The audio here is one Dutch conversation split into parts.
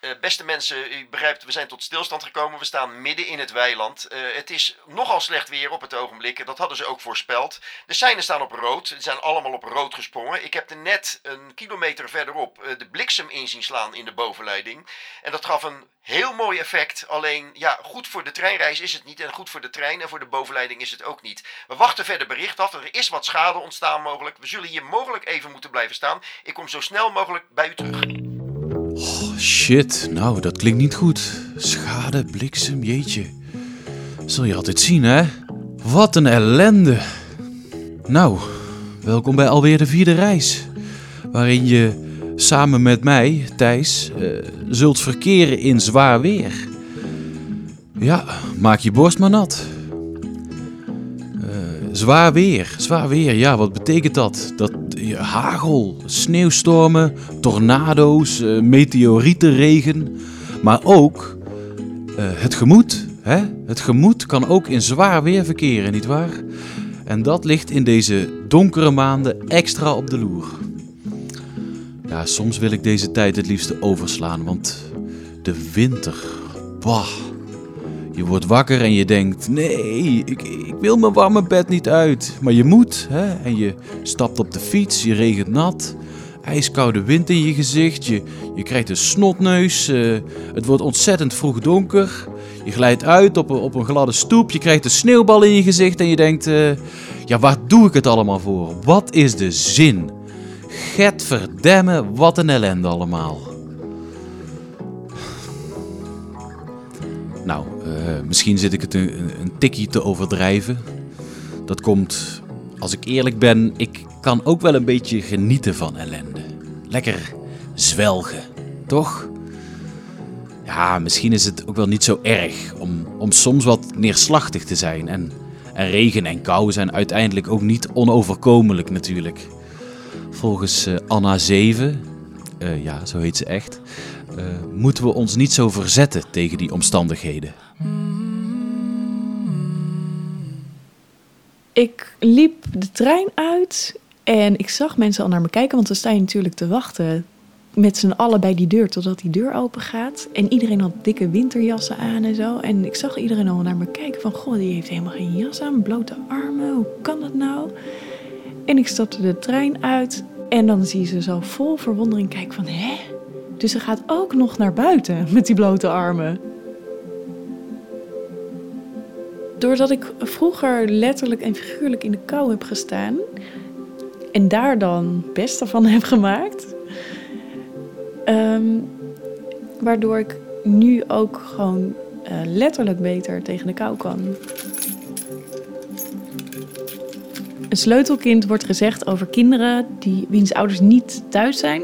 Eh, beste mensen, u begrijpt, we zijn tot stilstand gekomen. We staan midden in het weiland. Eh, het is nogal slecht weer op het ogenblik. Dat hadden ze ook voorspeld. De seinen staan op rood. Ze zijn allemaal op rood gesprongen. Ik heb er net een kilometer verderop eh, de bliksem in zien slaan in de bovenleiding. En dat gaf een heel mooi effect. Alleen, ja, goed voor de treinreis is het niet. En goed voor de trein en voor de bovenleiding is het ook niet. We wachten verder bericht af. Er is wat schade ontstaan mogelijk. We zullen hier mogelijk even moeten blijven staan. Ik kom zo snel mogelijk bij u terug. Shit, nou, dat klinkt niet goed. Schade, bliksem, jeetje. Zul je altijd zien, hè? Wat een ellende. Nou, welkom bij alweer de vierde reis. Waarin je samen met mij, Thijs, eh, zult verkeren in zwaar weer. Ja, maak je borst maar nat. Zwaar weer, zwaar weer, ja, wat betekent dat? Dat hagel, sneeuwstormen, tornado's, eh, meteorietenregen, maar ook eh, het gemoed. Hè? Het gemoed kan ook in zwaar weer verkeren, nietwaar? En dat ligt in deze donkere maanden extra op de loer. Ja, soms wil ik deze tijd het liefste overslaan, want de winter, bah. Je wordt wakker en je denkt, nee, ik, ik wil mijn warme bed niet uit. Maar je moet, hè? En je stapt op de fiets, je regent nat. Ijskoude wind in je gezicht, je, krijgt een snotneus. eh, het wordt ontzettend vroeg donker. Je glijdt uit op een, op een gladde stoep, je krijgt een sneeuwbal in je gezicht en je denkt... eh, ja, waar doe ik het allemaal voor? Wat is de zin? Get verdemme, wat een ellende allemaal. Nou, misschien zit ik het een, een tikje te overdrijven. Dat komt, als ik eerlijk ben, ik kan ook wel een beetje genieten van ellende. Lekker zwelgen, toch? Ja, misschien is het ook wel niet zo erg om, om soms wat neerslachtig te zijn. En, en regen en kou zijn uiteindelijk ook niet onoverkomelijk natuurlijk. Volgens eh, Anna 7, eh, ja, zo heet ze echt, eh, moeten we ons niet zo verzetten tegen die omstandigheden. Ik liep de trein uit en ik zag mensen al naar me kijken, want dan sta je natuurlijk te wachten met z'n allen bij die deur totdat die deur open gaat. En iedereen had dikke winterjassen aan en zo. En ik zag iedereen al naar me kijken van, goh, die heeft helemaal geen jas aan, blote armen, hoe kan dat nou? En ik stapte de trein uit en dan zie je ze zo vol verwondering kijken van, hè? Dus ze gaat ook nog naar buiten met die blote armen. Doordat ik vroeger letterlijk en figuurlijk in de kou heb gestaan en daar dan beste van heb gemaakt, ehm, waardoor ik nu ook gewoon eh, letterlijk beter tegen de kou kan. Een sleutelkind wordt gezegd over kinderen die, wiens ouders niet thuis zijn.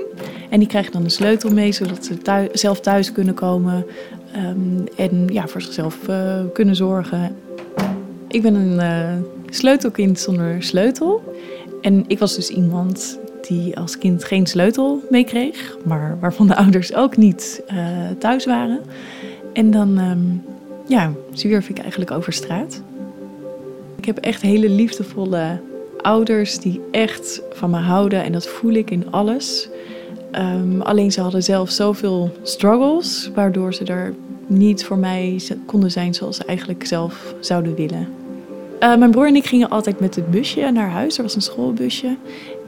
En die krijgen dan een sleutel mee, zodat ze zelf thuis kunnen komen. ehm, en ja, voor zichzelf eh, kunnen zorgen. Ik ben een eh, sleutelkind zonder sleutel. En ik was dus iemand die als kind geen sleutel meekreeg. Maar waarvan de ouders ook niet eh, thuis waren. En dan ehm, ja, zwierf ik eigenlijk over straat. Ik heb echt hele liefdevolle ouders die echt van me houden. En dat voel ik in alles. Ehm, alleen ze hadden zelf zoveel struggles, waardoor ze er niet voor mij konden zijn zoals ze eigenlijk zelf zouden willen. Eh, mijn broer en ik gingen altijd met het busje naar huis. Er was een schoolbusje.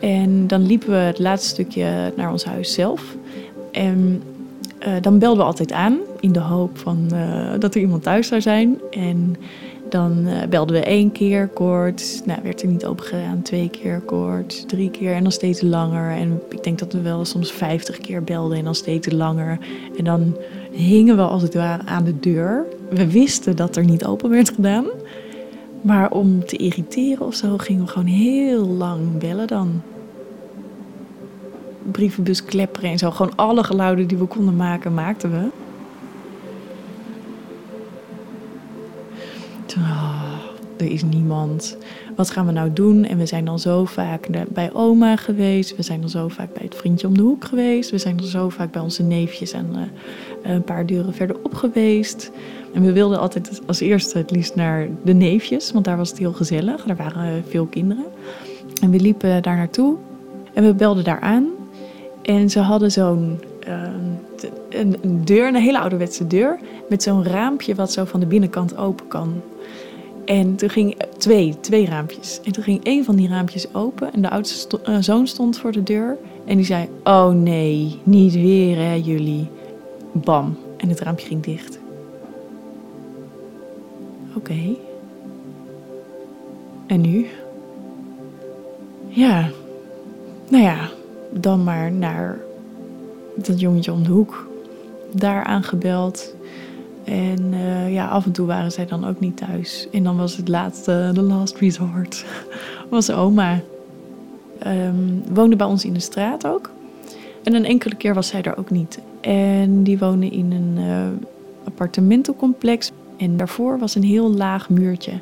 En dan liepen we het laatste stukje naar ons huis zelf. En eh, dan belden we altijd aan in de hoop van, eh, dat er iemand thuis zou zijn. En dan belden we één keer kort. Nou, werd er niet open gedaan. Twee keer kort. Drie keer. En dan steeds langer. En ik denk dat we wel soms vijftig keer belden. En dan steeds langer. En dan hingen we als het ware aan de deur. We wisten dat er niet open werd gedaan. Maar om te irriteren of zo gingen we gewoon heel lang bellen dan. Brievenbus klepperen en zo. Gewoon alle geluiden die we konden maken, maakten we. Toen, ah, er is niemand. Wat gaan we nou doen? En we zijn dan zo vaak bij oma geweest. We zijn dan zo vaak bij het vriendje om de hoek geweest. We zijn dan zo vaak bij onze neefjes en eh, een paar deuren verderop geweest. En we wilden altijd als eerste het liefst naar de neefjes, want daar was het heel gezellig. Daar waren veel kinderen. En we liepen daar naartoe en we belden daar aan. En ze hadden zo'n. ehm, een, deur, een hele ouderwetse deur. Met zo'n raampje wat zo van de binnenkant open kan. En toen ging twee, twee raampjes. En toen ging een van die raampjes open. En de oudste eh, zoon stond voor de deur. En die zei: Oh nee, niet weer hè, jullie. Bam. En het raampje ging dicht. Oké. En nu? Ja. Nou ja, dan maar naar dat jongetje om de hoek. Daar aangebeld. En eh, ja, af en toe waren zij dan ook niet thuis. En dan was het laatste, de last resort, was oma. Ehm, woonde bij ons in de straat ook. En een enkele keer was zij er ook niet. En die woonde in een eh, appartementencomplex. En daarvoor was een heel laag muurtje.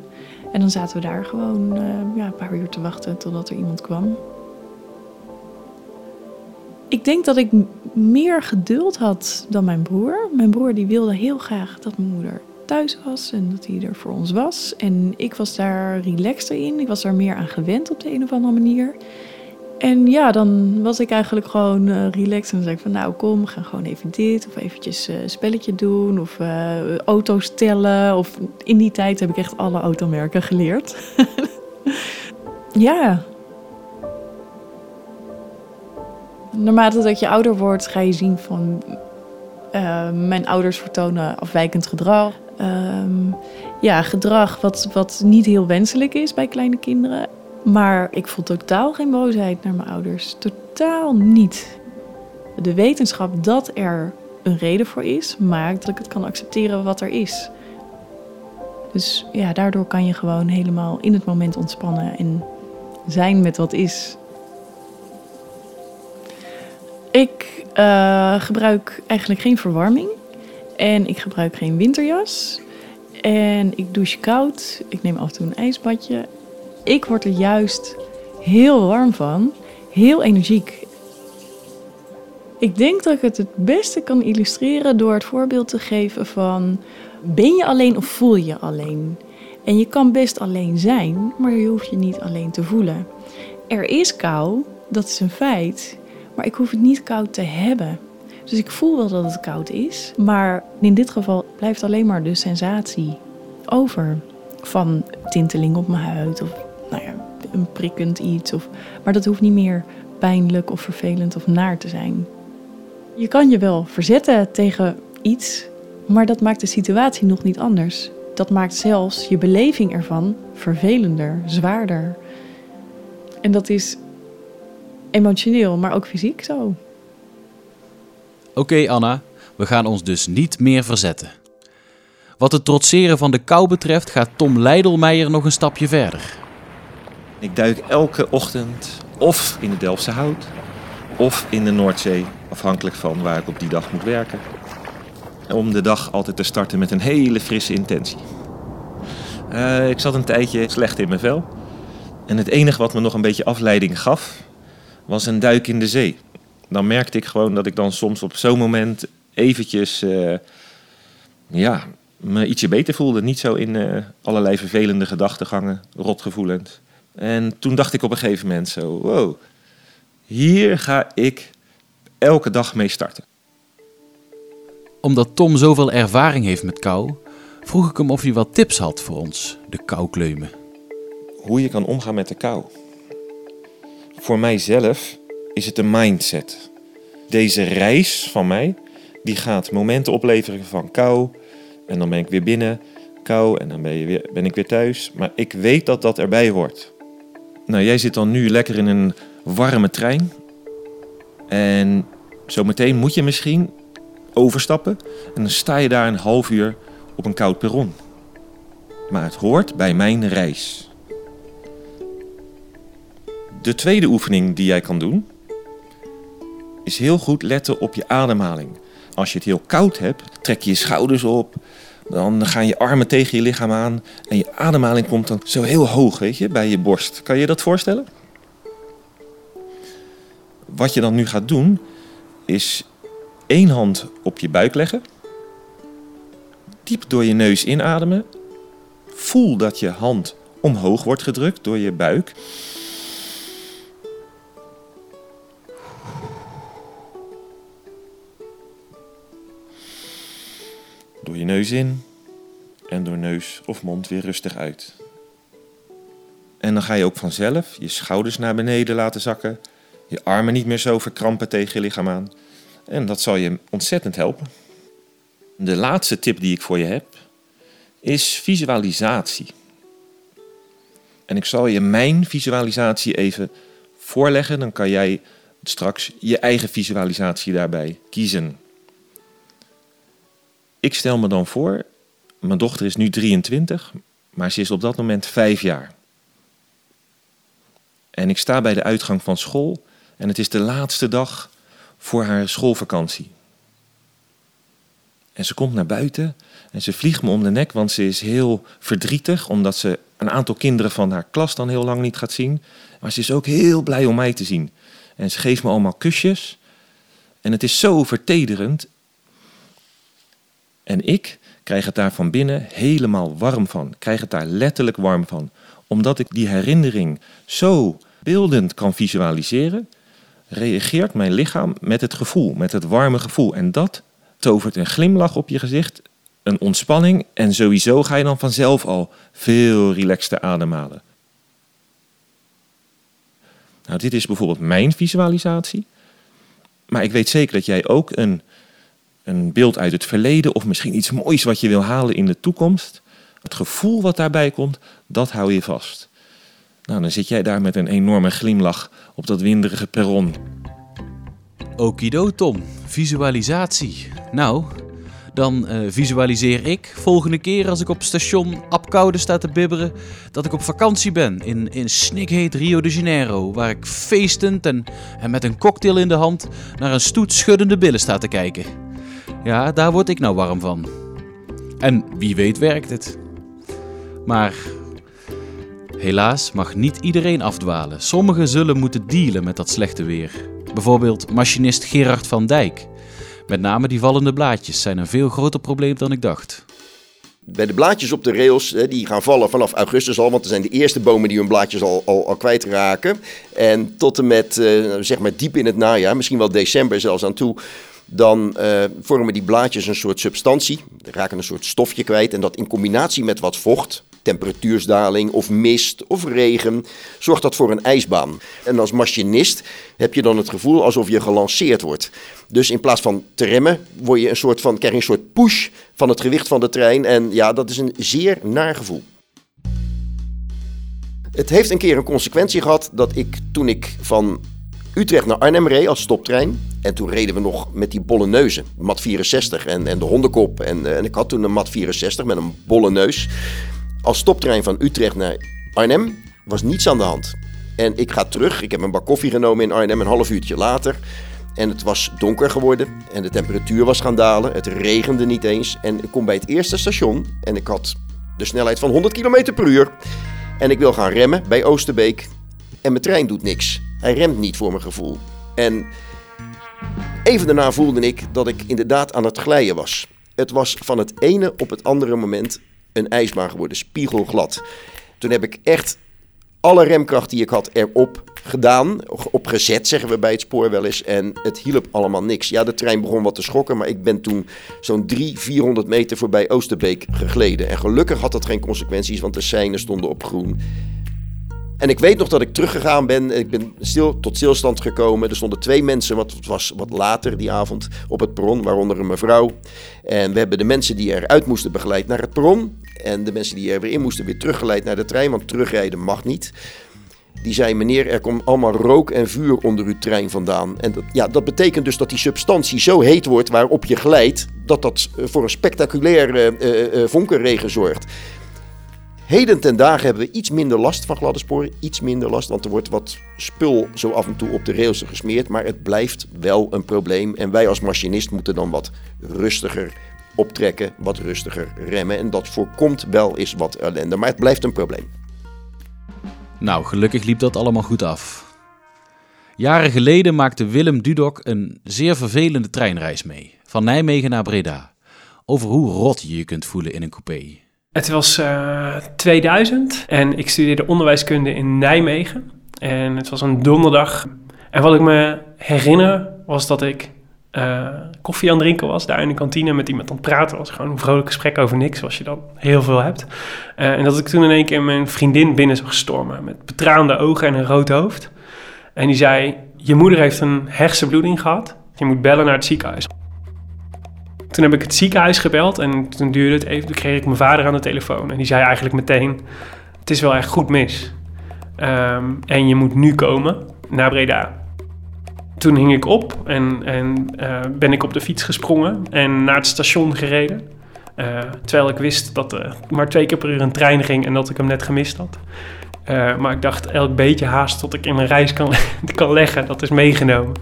En dan zaten we daar gewoon eh, ja, een paar uur te wachten totdat er iemand kwam. Ik denk dat ik meer geduld had dan mijn broer. Mijn broer die wilde heel graag dat mijn moeder thuis was en dat hij er voor ons was. En ik was daar relaxter in. Ik was daar meer aan gewend op de een of andere manier. En ja, dan was ik eigenlijk gewoon eh, relaxed. En dan zei ik van nou kom, we gaan gewoon even dit. Of eventjes eh, een spelletje doen. Of eh, auto's tellen. Of in die tijd heb ik echt alle automerken geleerd. ja. Naarmate dat je ouder wordt, ga je zien van... mijn ouders vertonen afwijkend gedrag. Ehm, ja, gedrag wat, wat niet heel wenselijk is bij kleine kinderen. Maar ik voel totaal geen boosheid naar mijn ouders. Totaal niet. De wetenschap dat er een reden voor is, maakt dat ik het kan accepteren wat er is. Dus ja, daardoor kan je gewoon helemaal in het moment ontspannen en zijn met wat is. Ik eh, gebruik eigenlijk geen verwarming. En ik gebruik geen winterjas. En ik douche koud. Ik neem af en toe een ijsbadje. Ik word er juist heel warm van. Heel energiek. Ik denk dat ik het het beste kan illustreren door het voorbeeld te geven van... Ben je alleen of voel je alleen? En je kan best alleen zijn, maar je hoeft je niet alleen te voelen. Er is kou, dat is een feit, maar ik hoef het niet koud te hebben. Dus ik voel wel dat het koud is, maar in dit geval blijft alleen maar de sensatie over. Van tinteling op mijn huid of een prikkend iets. Of, maar dat hoeft niet meer pijnlijk of vervelend of naar te zijn. Je kan je wel verzetten tegen iets, maar dat maakt de situatie nog niet anders. Dat maakt zelfs je beleving ervan vervelender, zwaarder. En dat is emotioneel, maar ook fysiek zo. Oké Anna, we gaan ons dus niet meer verzetten. Wat het trotseren van de kou betreft gaat Tom Leidelmeijer nog een stapje verder. Ik duik elke ochtend of in de Delftse Hout of in de Noordzee, afhankelijk van waar ik op die dag moet werken. Om de dag altijd te starten met een hele frisse intentie. Eh, ik zat een tijdje slecht in mijn vel. En het enige wat me nog een beetje afleiding gaf, was een duik in de zee. Dan merkte ik gewoon dat ik dan soms op zo'n moment eventjes eh, ja, me ietsje beter voelde. Niet zo in eh, allerlei vervelende gedachtegangen, rotgevoelens. En toen dacht ik op een gegeven moment zo, wow, hier ga ik elke dag mee starten. Omdat Tom zoveel ervaring heeft met kou, vroeg ik hem of hij wat tips had voor ons, de koukleumen. Hoe je kan omgaan met de kou. Voor mijzelf is het een mindset. Deze reis van mij, die gaat momenten opleveren van kou. En dan ben ik weer binnen, kou en dan ben, je weer, ben ik weer thuis. Maar ik weet dat dat erbij hoort. Nou, jij zit dan nu lekker in een warme trein. En zometeen moet je misschien overstappen. En dan sta je daar een half uur op een koud perron. Maar het hoort bij mijn reis. De tweede oefening die jij kan doen, is heel goed letten op je ademhaling. Als je het heel koud hebt, trek je je schouders op, dan gaan je armen tegen je lichaam aan en je ademhaling komt dan zo heel hoog, weet je, bij je borst. Kan je dat voorstellen? Wat je dan nu gaat doen, is één hand op je buik leggen, diep door je neus inademen, voel dat je hand omhoog wordt gedrukt door je buik. In en door neus of mond weer rustig uit. En dan ga je ook vanzelf je schouders naar beneden laten zakken, je armen niet meer zo verkrampen tegen je lichaam aan. En dat zal je ontzettend helpen. De laatste tip die ik voor je heb is visualisatie. En ik zal je mijn visualisatie even voorleggen, dan kan jij straks je eigen visualisatie daarbij kiezen. Ik stel me dan voor, mijn dochter is nu 23, maar ze is op dat moment 5 jaar. En ik sta bij de uitgang van school en het is de laatste dag voor haar schoolvakantie. En ze komt naar buiten en ze vliegt me om de nek, want ze is heel verdrietig omdat ze een aantal kinderen van haar klas dan heel lang niet gaat zien. Maar ze is ook heel blij om mij te zien. En ze geeft me allemaal kusjes. En het is zo vertederend. En ik krijg het daar van binnen helemaal warm van. Krijg het daar letterlijk warm van. Omdat ik die herinnering zo beeldend kan visualiseren, reageert mijn lichaam met het gevoel, met het warme gevoel. En dat tovert een glimlach op je gezicht, een ontspanning en sowieso ga je dan vanzelf al veel relaxter ademhalen. Nou, dit is bijvoorbeeld mijn visualisatie. Maar ik weet zeker dat jij ook een, een beeld uit het verleden of misschien iets moois wat je wil halen in de toekomst. Het gevoel wat daarbij komt, dat hou je vast. Nou, dan zit jij daar met een enorme glimlach op dat winderige perron. Okido Tom, visualisatie. Nou, dan uh, visualiseer ik volgende keer als ik op station Apkoude sta te bibberen dat ik op vakantie ben in, in snikheet Rio de Janeiro, waar ik feestend en, en met een cocktail in de hand naar een stoet schuddende billen sta te kijken. Ja, daar word ik nou warm van. En wie weet werkt het. Maar helaas mag niet iedereen afdwalen. Sommigen zullen moeten dealen met dat slechte weer. Bijvoorbeeld machinist Gerard van Dijk. Met name die vallende blaadjes zijn een veel groter probleem dan ik dacht. Bij de blaadjes op de rails, die gaan vallen vanaf augustus al, want er zijn de eerste bomen die hun blaadjes al, al, al kwijtraken. En tot en met, eh, zeg maar diep in het najaar, misschien wel december zelfs aan toe, dan uh, vormen die blaadjes een soort substantie, raken een soort stofje kwijt. En dat in combinatie met wat vocht, temperatuursdaling of mist of regen, zorgt dat voor een ijsbaan. En als machinist heb je dan het gevoel alsof je gelanceerd wordt. Dus in plaats van te remmen, word je een soort van, krijg je een soort push van het gewicht van de trein. En ja, dat is een zeer naar gevoel. Het heeft een keer een consequentie gehad dat ik toen ik van Utrecht naar Arnhem reed als stoptrein. En toen reden we nog met die bolle neuzen, mat 64 en, en de hondenkop. En, eh, en ik had toen een mat 64 met een bolle neus. Als stoptrein van Utrecht naar Arnhem was niets aan de hand. En ik ga terug. Ik heb een bak koffie genomen in Arnhem een half uurtje later. En het was donker geworden en de temperatuur was gaan dalen. Het regende niet eens. En ik kom bij het eerste station en ik had de snelheid van 100 km per uur. En ik wil gaan remmen bij Oosterbeek. En mijn trein doet niks. Hij remt niet voor mijn gevoel. En even daarna voelde ik dat ik inderdaad aan het glijden was. Het was van het ene op het andere moment een ijsbaan geworden, spiegelglad. Toen heb ik echt alle remkracht die ik had erop gedaan, opgezet zeggen we bij het spoor wel eens. En het hielp allemaal niks. Ja, de trein begon wat te schokken, maar ik ben toen zo'n 300, 400 meter voorbij Oosterbeek gegleden. En gelukkig had dat geen consequenties, want de seinen stonden op groen. En ik weet nog dat ik teruggegaan ben. Ik ben stil, tot stilstand gekomen. Er stonden twee mensen, wat was wat later die avond, op het perron, waaronder een mevrouw. En we hebben de mensen die eruit moesten begeleid naar het perron. En de mensen die er weer in moesten weer teruggeleid naar de trein, want terugrijden mag niet. Die zei, meneer, er komt allemaal rook en vuur onder uw trein vandaan. En dat, ja, dat betekent dus dat die substantie zo heet wordt waarop je glijdt, dat dat eh, voor een spectaculaire uh, vonkenregen zorgt. Heden ten dagen hebben we iets minder last van gladde sporen. Iets minder last, want er wordt wat spul zo af en toe op de rails gesmeerd. Maar het blijft wel een probleem. En wij als machinist moeten dan wat rustiger optrekken, wat rustiger remmen. En dat voorkomt wel eens wat ellende. Maar het blijft een probleem. Nou, gelukkig liep dat allemaal goed af. Jaren geleden maakte Willem Dudok een zeer vervelende treinreis mee. Van Nijmegen naar Breda. Over hoe rot je je kunt voelen in een coupé. Het was uh, 2000 en ik studeerde onderwijskunde in Nijmegen. En het was een donderdag. En wat ik me herinner was dat ik eh, koffie aan het drinken was. Daar in de kantine met iemand aan het praten was. Gewoon een vrolijk gesprek over niks, zoals je dan heel veel hebt. Eh, en dat ik toen in één keer mijn vriendin binnen zag stormen. Met betraande ogen en een rood hoofd. En die zei, je moeder heeft een hersenbloeding gehad. Je moet bellen naar het ziekenhuis. Toen heb ik het ziekenhuis gebeld en toen duurde het even. Toen kreeg ik mijn vader aan de telefoon. En die zei eigenlijk meteen, het is wel echt goed mis. Ehm, en je moet nu komen naar Breda. Toen hing ik op en, en eh, ben ik op de fiets gesprongen en naar het station gereden. Eh, terwijl ik wist dat er maar twee keer per uur een trein ging en dat ik hem net gemist had. Eh, maar ik dacht, elk beetje haast tot ik in mijn reis kan, kan leggen, dat is meegenomen.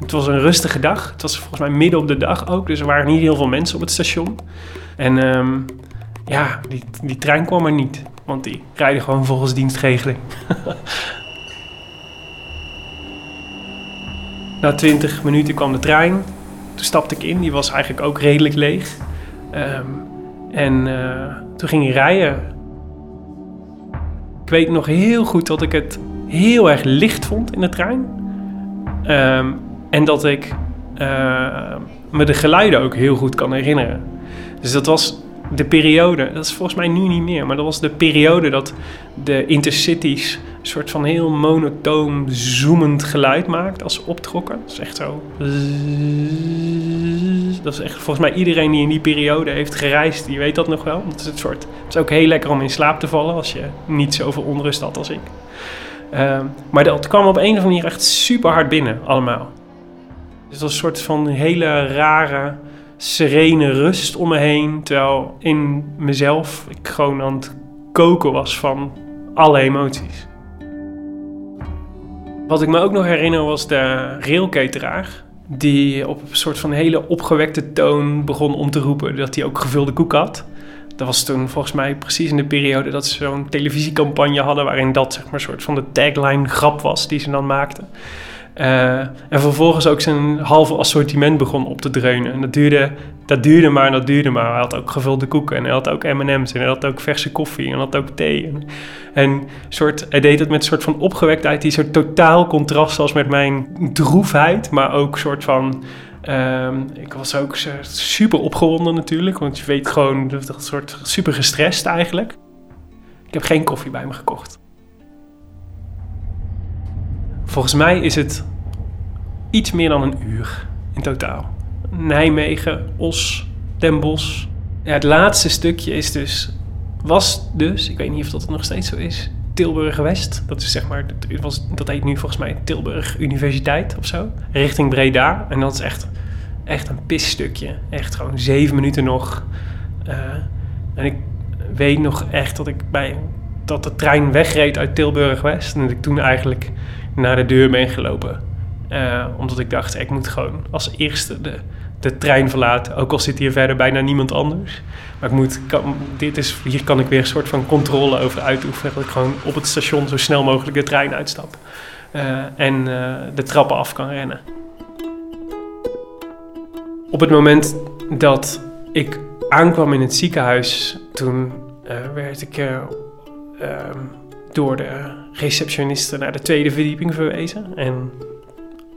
Het was een rustige dag. Het was volgens mij midden op de dag ook, dus er waren niet heel veel mensen op het station. En ehm, ja, die, die trein kwam er niet, want die rijden gewoon volgens dienstregeling. Na 20 minuten kwam de trein. Toen stapte ik in, die was eigenlijk ook redelijk leeg. Ehm, en uh, toen ging hij rijden. Ik weet nog heel goed dat ik het heel erg licht vond in de trein. Um, en dat ik uh, me de geluiden ook heel goed kan herinneren. Dus dat was de periode, dat is volgens mij nu niet meer, maar dat was de periode dat de intercities een soort van heel monotoom, zoemend geluid maakt als ze optrokken. Dat is echt zo. Dat is echt volgens mij iedereen die in die periode heeft gereisd, die weet dat nog wel. Dat is het soort. Het is ook heel lekker om in slaap te vallen als je niet zoveel onrust had als ik. Uh, maar dat kwam op een of andere manier echt super hard binnen, allemaal. Dus was een soort van hele rare serene rust om me heen. Terwijl in mezelf ik gewoon aan het koken was van alle emoties. Wat ik me ook nog herinner was de railcateraar. Die op een soort van hele opgewekte toon begon om te roepen dat hij ook gevulde koek had. Dat was toen volgens mij precies in de periode dat ze zo'n televisiecampagne hadden... waarin dat zeg maar een soort van de tagline grap was die ze dan maakten. Uh, en vervolgens ook zijn halve assortiment begon op te dreunen. En dat duurde, dat duurde maar en dat duurde maar. Hij had ook gevulde koeken en hij had ook M&M's en hij had ook verse koffie en hij had ook thee. En, soort, hij deed het met een soort van opgewektheid die soort totaal contrast was met mijn droefheid. Maar ook soort van... Uh, ik was ook super opgewonden natuurlijk, want je weet gewoon, dat soort super gestrest eigenlijk. Ik heb geen koffie bij me gekocht. Volgens mij is het iets meer dan een uur in totaal. Nijmegen, Os, Den Bosch. Ja, het laatste stukje is dus, was dus, ik weet niet of dat nog steeds zo is, Tilburg West. Dat is zeg maar, dat, was, dat heet nu volgens mij Tilburg Universiteit of zo. Richting Breda. En dat is echt, echt een pisstukje. Echt gewoon zeven minuten nog. Uh, en ik weet nog echt dat ik bij dat de trein wegreed uit Tilburg West. En dat ik toen eigenlijk naar de deur ben gelopen. Uh, omdat ik dacht, ik moet gewoon als eerste de, de trein verlaten. Ook al zit hier verder bijna niemand anders. Maar ik moet, dit is, hier kan ik weer een soort van controle over uitoefenen. Dat ik gewoon op het station zo snel mogelijk de trein uitstap. Uh, en uh, de trappen af kan rennen. Op het moment dat ik aankwam in het ziekenhuis, toen werd ik door de receptioniste naar de tweede verdieping verwezen. En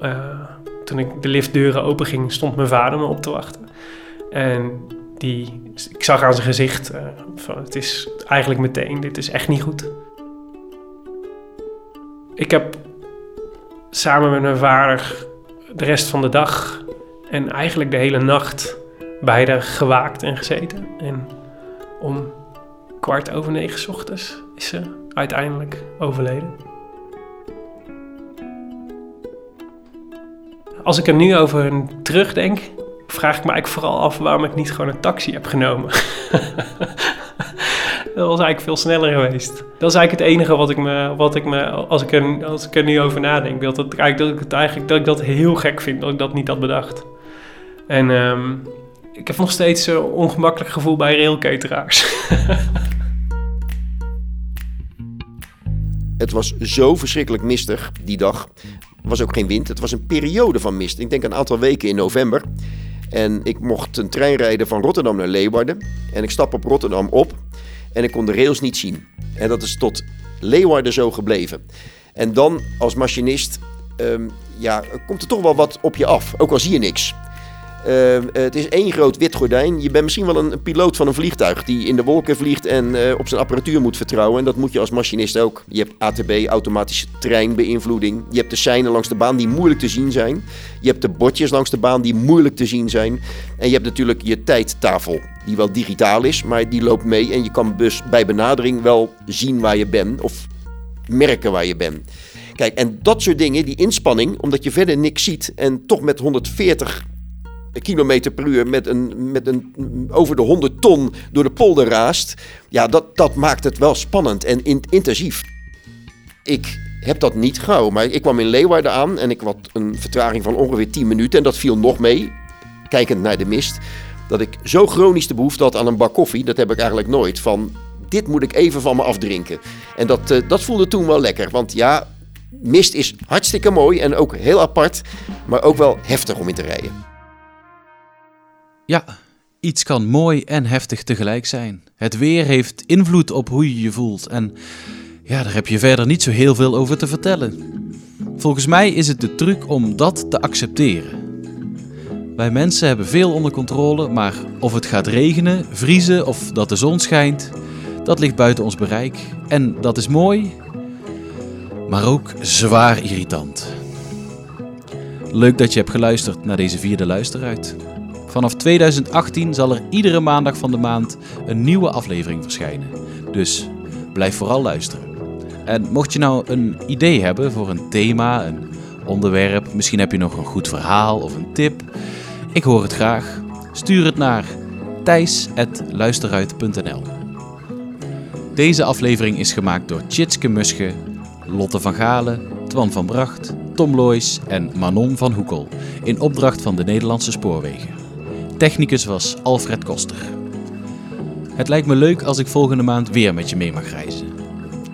uh, toen ik de liftdeuren open ging, stond mijn vader me op te wachten. En die, ik zag aan zijn gezicht, uh, het is eigenlijk meteen, dit is echt niet goed. Ik heb samen met mijn vader de rest van de dag en eigenlijk de hele nacht bij haar gewaakt en gezeten. En om kwart over negen ochtends is ze uiteindelijk overleden. Als ik er nu over terugdenk, vraag ik me eigenlijk vooral af waarom ik niet gewoon een taxi heb genomen. dat was eigenlijk veel sneller geweest. Dat is eigenlijk het enige wat ik me, wat ik me als, ik er, als ik er nu over nadenk, dat, het, eigenlijk, dat, ik het eigenlijk, dat ik dat heel gek vind dat ik dat niet had bedacht. En um, ik heb nog steeds een ongemakkelijk gevoel bij railcateraars. Het was zo verschrikkelijk mistig die dag. Er was ook geen wind. Het was een periode van mist. Ik denk een aantal weken in november. En ik mocht een trein rijden van Rotterdam naar Leeuwarden. En ik stap op Rotterdam op. En ik kon de rails niet zien. En dat is tot Leeuwarden zo gebleven. En dan als machinist, um, ja, komt er toch wel wat op je af. Ook al zie je niks. Uh, het is één groot wit gordijn. Je bent misschien wel een, piloot van een vliegtuig die in de wolken vliegt en uh, op zijn apparatuur moet vertrouwen. En dat moet je als machinist ook. Je hebt ATB, automatische treinbeïnvloeding. Je hebt de seinen langs de baan die moeilijk te zien zijn. Je hebt de bordjes langs de baan die moeilijk te zien zijn. En je hebt natuurlijk je tijdtafel, die wel digitaal is, maar die loopt mee. En je kan dus bij benadering wel zien waar je bent of merken waar je bent. Kijk, en dat soort dingen, die inspanning, omdat je verder niks ziet en toch met 140 kilometer per uur met een, met een over de 100 ton door de polder raast. Ja, dat, dat maakt het wel spannend en in, intensief. Ik heb dat niet gauw, maar ik kwam in Leeuwarden aan en ik had een vertraging van ongeveer 10 minuten en dat viel nog mee, kijkend naar de mist. Dat ik zo chronisch de behoefte had aan een bak koffie, dat heb ik eigenlijk nooit. Van dit moet ik even van me afdrinken. En dat, uh, dat voelde toen wel lekker, want ja, mist is hartstikke mooi en ook heel apart, maar ook wel heftig om in te rijden. Ja, iets kan mooi en heftig tegelijk zijn. Het weer heeft invloed op hoe je je voelt en ja, daar heb je verder niet zo heel veel over te vertellen. Volgens mij is het de truc om dat te accepteren. Wij mensen hebben veel onder controle, maar of het gaat regenen, vriezen of dat de zon schijnt, dat ligt buiten ons bereik. En dat is mooi, maar ook zwaar irritant. Leuk dat je hebt geluisterd naar deze vierde luisteruit. Vanaf 2018 zal er iedere maandag van de maand een nieuwe aflevering verschijnen. Dus blijf vooral luisteren. En mocht je nou een idee hebben voor een thema, een onderwerp, misschien heb je nog een goed verhaal of een tip, ik hoor het graag. Stuur het naar thijs.luisteruit.nl Deze aflevering is gemaakt door Tjitske Musche, Lotte van Galen, Twan van Bracht, Tom Loijs en Manon van Hoekel in opdracht van de Nederlandse Spoorwegen. Technicus was Alfred Koster. Het lijkt me leuk als ik volgende maand weer met je mee mag reizen.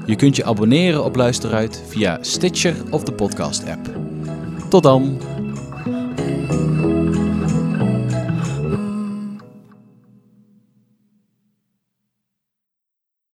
Je kunt je abonneren op Luisteruit via Stitcher of de podcast-app. Tot dan!